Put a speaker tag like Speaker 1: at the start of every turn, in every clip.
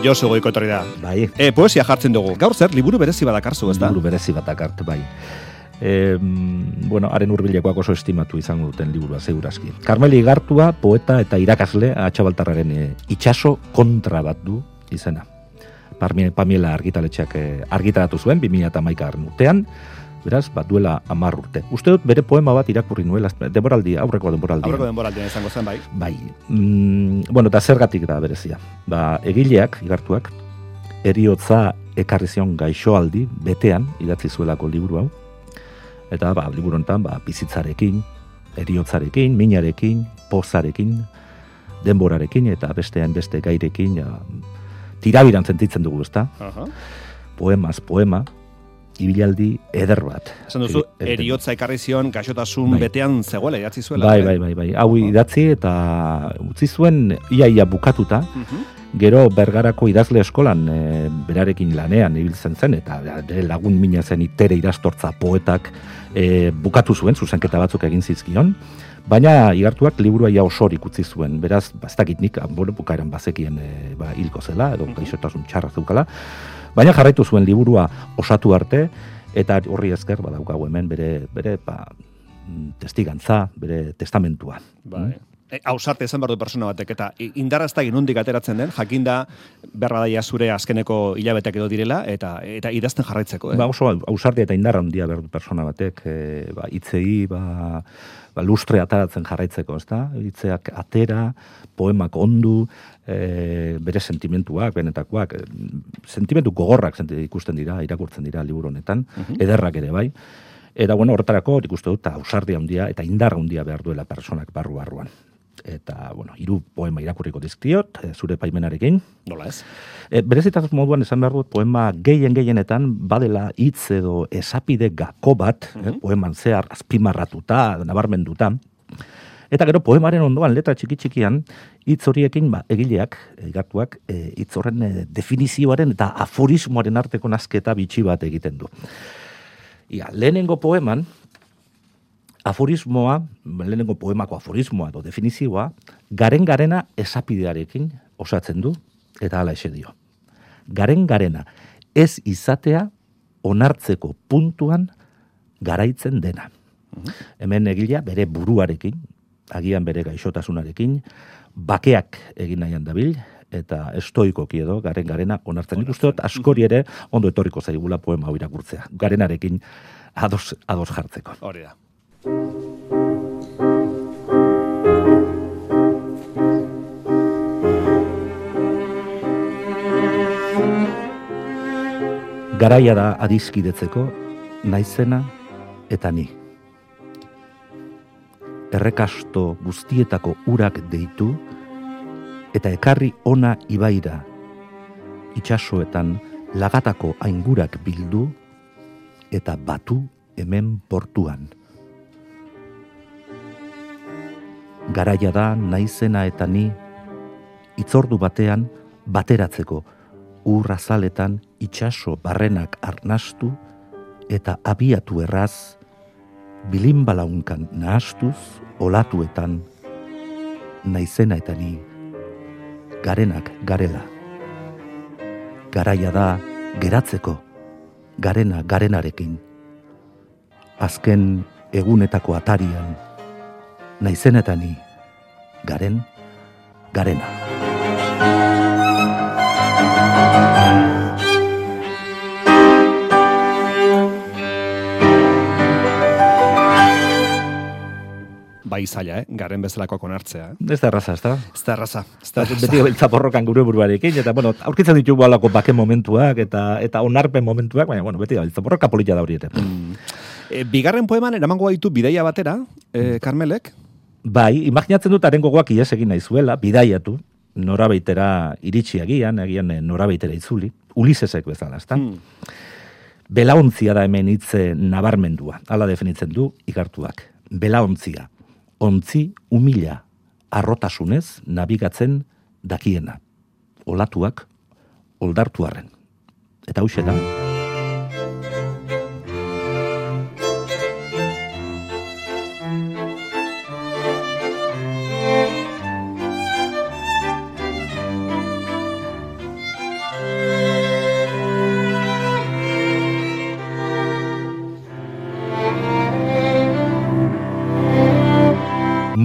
Speaker 1: Josu goiko etorri da.
Speaker 2: Bai,
Speaker 1: E, poesia jartzen dugu. Gaur zer, liburu berezi badakarzu, ez da?
Speaker 2: liburu berezi bat akart, bai. E, bueno, haren hurbilekoak oso estimatu izango duten liburua segurazki. Karmeli Gartua, poeta eta irakasle atxabaltarraren e, itxaso kontra bat du izena. Pamiela argitaletxeak e, argitaratu zuen, 2008 urtean, beraz, bat duela amar urte. Uste dut bere poema bat irakurri nuela, denboraldi, aurreko denboraldi.
Speaker 1: Aurreko denboraldian izango zen, bai.
Speaker 2: Bai, mm, bueno, eta zergatik da berezia. Ba, egileak, igartuak, eriotza ekarri zion gaixoaldi, betean, idatzi zuelako liburu hau. Eta, ba, liburu honetan, ba, bizitzarekin, eriotzarekin, minarekin, pozarekin, denborarekin, eta bestean beste gairekin, ja, tirabiran sentitzen dugu, ezta?
Speaker 1: Aha.
Speaker 2: Poemaz, poema, ibilaldi eder bat.
Speaker 1: Esan duzu,
Speaker 2: Eri-
Speaker 1: eriotza ekarri zion gaixotasun
Speaker 2: Bai.
Speaker 1: betean zegoela, idatzi zuela.
Speaker 2: Bai,
Speaker 1: eh?
Speaker 2: bai, bai, bai. Hau idatzi eta utzi zuen ia ia bukatuta,
Speaker 1: Mhm.
Speaker 2: Gero bergarako idazle eskolan e, berarekin lanean ibiltzen zen eta bere lagun mina zen itere irastortza poetak e, bukatu zuen zuzenketa batzuk egin zizkion. Baina igartuak liburua ja osorik utzi zuen, beraz, bastakit nik, bueno, bukaeran bazekien e, ba, hilko zela, edo
Speaker 1: Mhm.
Speaker 2: gaixotasun txarra zeukala. Baina jarraitu zuen liburua osatu arte, eta horri esker badaukagu hemen bere, bere ba, mm, testigantza, bere testamentua.
Speaker 1: Bai. E, ausarte esan behar du persona batek, eta indarra ez da inundik ateratzen den, jakinda berra daia zure azkeneko hilabetek edo direla, eta eta idazten jarraitzeko, eh?
Speaker 2: Ba, oso ausardia eta indarra handia behar du persona batek, e, ba, hitzei, ba, ba, lustre ataratzen jarraitzeko, ezta? Hitzeak atera, poemak ondu, e, bere sentimentuak, benetakoak, e, sentimentu gogorrak senti- ikusten dira, irakurtzen dira liburu honetan,
Speaker 1: Mhm.
Speaker 2: ederrak ere bai. Eta, bueno, horretarako nik uste dut, ausardia handia eta indarra handia behar duela personak Eta, bueno, hiru poema irakurriko dizkiot, e, zure paimenarekin.
Speaker 1: Nola ez?
Speaker 2: E, berezitasun moduan esan behar dut poema gehien gehienetan badela hitz edo esapide gako bat, eh, poeman zehar azpimarratuta, nabarmenduta. Eta gero poemaren ondoan letra txiki txikian hitz horiekin ba, egileak, egartuak, e, hitz horren e, definizioaren eta aforismoaren arteko nazketa bitxi bat egiten du. Ia, lehenengo poeman, aforismoa, lehenengo poemako aforismoa edo definizioa, garen garena esapidearekin osatzen du, eta hala ese dio. Garen garena, ez izatea onartzeko puntuan garaitzen dena. Hemen egilea bere buruarekin, agian bere gaixotasunarekin, bakeak egin nahian dabil, eta estoikoki edo garen garena onartzen. Nik uste dut askori ere ondo etorriko zaigula poema hau irakurtzea. Garenarekin ados, ados jartzeko.
Speaker 1: Hori da.
Speaker 2: Garaia da adiskidetzeko naizena eta ni. Errekasto guztietako urak deitu eta ekarri ona ibaira. Itxasoetan lagatako aingurak bildu eta batu hemen portuan. Garaia da naizena eta ni itzordu batean bateratzeko ur azaletan itxaso barrenak arnastu eta abiatu erraz bilinbalaunkan nahastuz olatuetan naizena eta ni garenak garela. Garaia da geratzeko garena garenarekin. Azken egunetako atarian naizena eta ni garen garena.
Speaker 1: Bai zaila, eh? Garen bezalakoak onartzea, eh?
Speaker 2: Ez da erraza, ez da?
Speaker 1: Ez da erraza. Ez da erraza.
Speaker 2: Beti beltza borrokan gure buruarekin, eta, bueno, aurkitzen ditugu alako bake momentuak, eta eta onarpen momentuak, baina, bueno, beti beltza borroka polita da hori ere.
Speaker 1: Mm. E, bigarren poeman eramango gaitu bidaia batera, e, Karmelek?
Speaker 2: Bai, imaginatzen dut haren gogoak ies egin nahi zuela, bidaiatu, norabaitera iritsi agian, agian eh, norabaitera itzuli, ulisesek bezala, ezta?
Speaker 1: Hmm.
Speaker 2: Belaontzia da hemen hitze nabarmendua, hala definitzen du ikartuak. Belaontzia, ontzi umila, arrotasunez nabigatzen dakiena. Olatuak, oldartuarren. Eta hau da,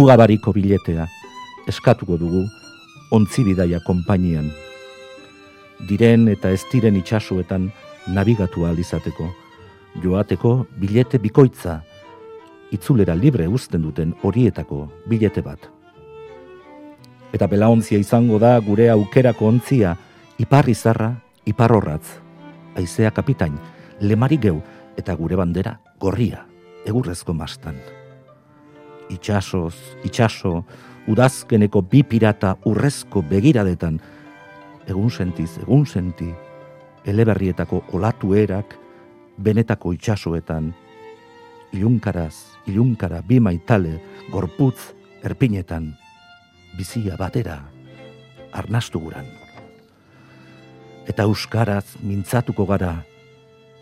Speaker 2: mugabariko biletea eskatuko dugu ontzi bidaia konpainian. Diren eta ez diren itxasuetan nabigatu izateko, joateko bilete bikoitza, itzulera libre uzten duten horietako bilete bat. Eta belaontzia izango da gure aukerako ontzia, iparri zarra, iparrorratz, aizea kapitain, lemari geu eta gure bandera, gorria, egurrezko mastan itxasoz, itxaso, udazkeneko bi pirata urrezko begiradetan, egun sentiz, egun senti, eleberrietako olatu erak, benetako itxasoetan, ilunkaraz, ilunkara bi maitale, gorputz, erpinetan, bizia batera, arnastu guran. Eta euskaraz mintzatuko gara,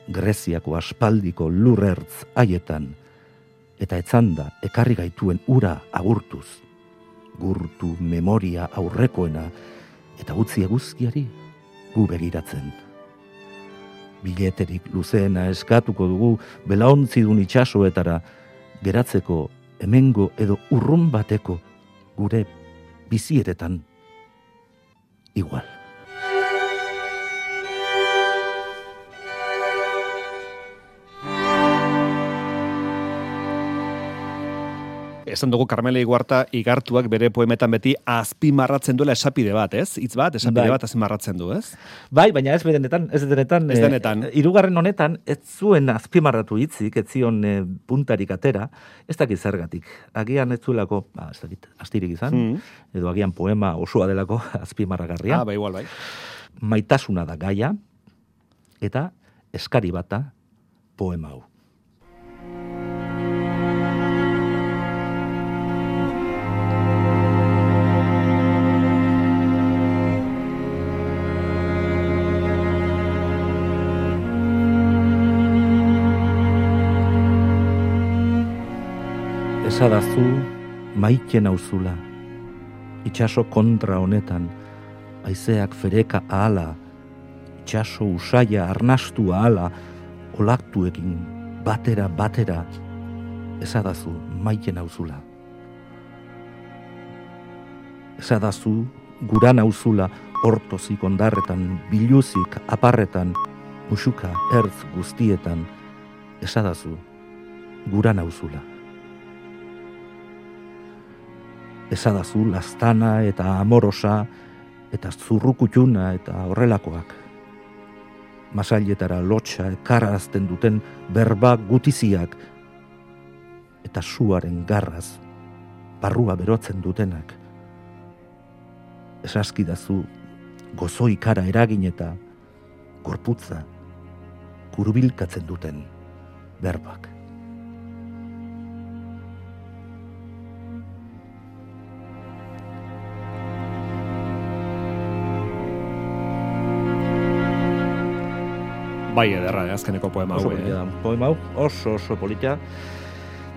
Speaker 2: Greziako aspaldiko lurrertz haietan, eta etzanda ekarri gaituen ura agurtuz, gurtu memoria aurrekoena eta utzi eguzkiari gu begiratzen. Bileterik luzeena eskatuko dugu belaontzi dun itxasoetara geratzeko hemengo edo urrun bateko gure bizieretan igual.
Speaker 1: Esan dugu Carmela Iguarta igartuak bere poemetan beti azpimarratzen duela esapide bat, ez? Hitz bat, esapide bai. bat azpimarratzen du, ez?
Speaker 2: Bai, baina ez denetan, ez denetan.
Speaker 1: Ez denetan.
Speaker 2: E, irugarren honetan, ez zuen azpimarratu hitzik, ez zion e, puntarik atera, ez dakit zergatik. Agian ez zuelako, ba, ez dakit, astirik izan, mm. edo agian poema osoa delako azpimarragarria.
Speaker 1: Ah, bai, igual, bai.
Speaker 2: Maitasuna da gaia, eta eskari bata poema hau. Esadazu maite nauzula, itxaso kontra honetan, aizeak fereka ahala, itxaso usaia arnastu ahala, olaktuekin batera batera, esadazu maite nauzula. Esadazu gura nauzula hortozik ondarretan, biluzik aparretan, musuka erz guztietan, esadazu gura nauzula. Esadazu lastana eta amorosa eta zurrukutuna eta horrelakoak. Masailetara lotxa ekarazten duten berba gutiziak eta suaren garraz barrua berotzen dutenak. Esaskidazu gozoi kara eragin eta gorputza kurubilkatzen duten berbak.
Speaker 1: Bai, ederra, eh, azkeneko poema hau.
Speaker 2: Eh. Poema hau, oso, oso politia.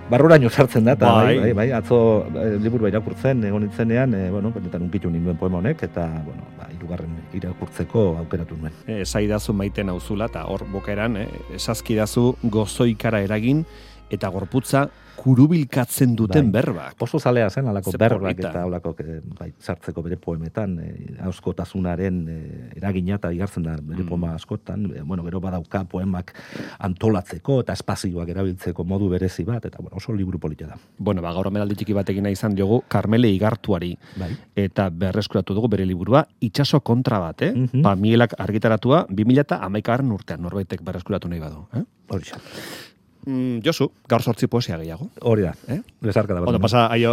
Speaker 2: Barruraino sartzen da, eta bai, bai, bai, atzo eh, liburu irakurtzen, egon nintzenean, e, bueno, benetan unkitu ninduen poema honek, eta, bueno, ba, irugarren irakurtzeko aukeratu nuen.
Speaker 1: E, Zaidazu maiten nauzula, eta hor bokeran, eh, esaskidazu gozoikara eragin, eta gorputza kurubilkatzen duten bai. berbak.
Speaker 2: Oso zalea zen, alako berbak eta alako bai, sartzeko bere poemetan, e, auskotasunaren e, eragina eta igartzen da bere mm. poema askotan, e, bueno, gero badauka poemak antolatzeko eta espazioak erabiltzeko modu berezi bat, eta bueno, oso liburu polita da.
Speaker 1: Bueno, ba, gaur omeraldi txiki bat egin izan diogu, Carmele Igartuari, bai. eta berreskuratu dugu bere liburua, itxaso kontra bat, eh? Mm -hmm. Ba, mielak argitaratua, 2000 eta amaikaren urtean, norbaitek berreskuratu nahi badu, eh?
Speaker 2: Hori
Speaker 1: Mm, Josu, gaur sortzi poesia gehiago.
Speaker 2: Hori da,
Speaker 1: Eh?
Speaker 2: Besarkada bat.
Speaker 1: Ondo, pasa, aio,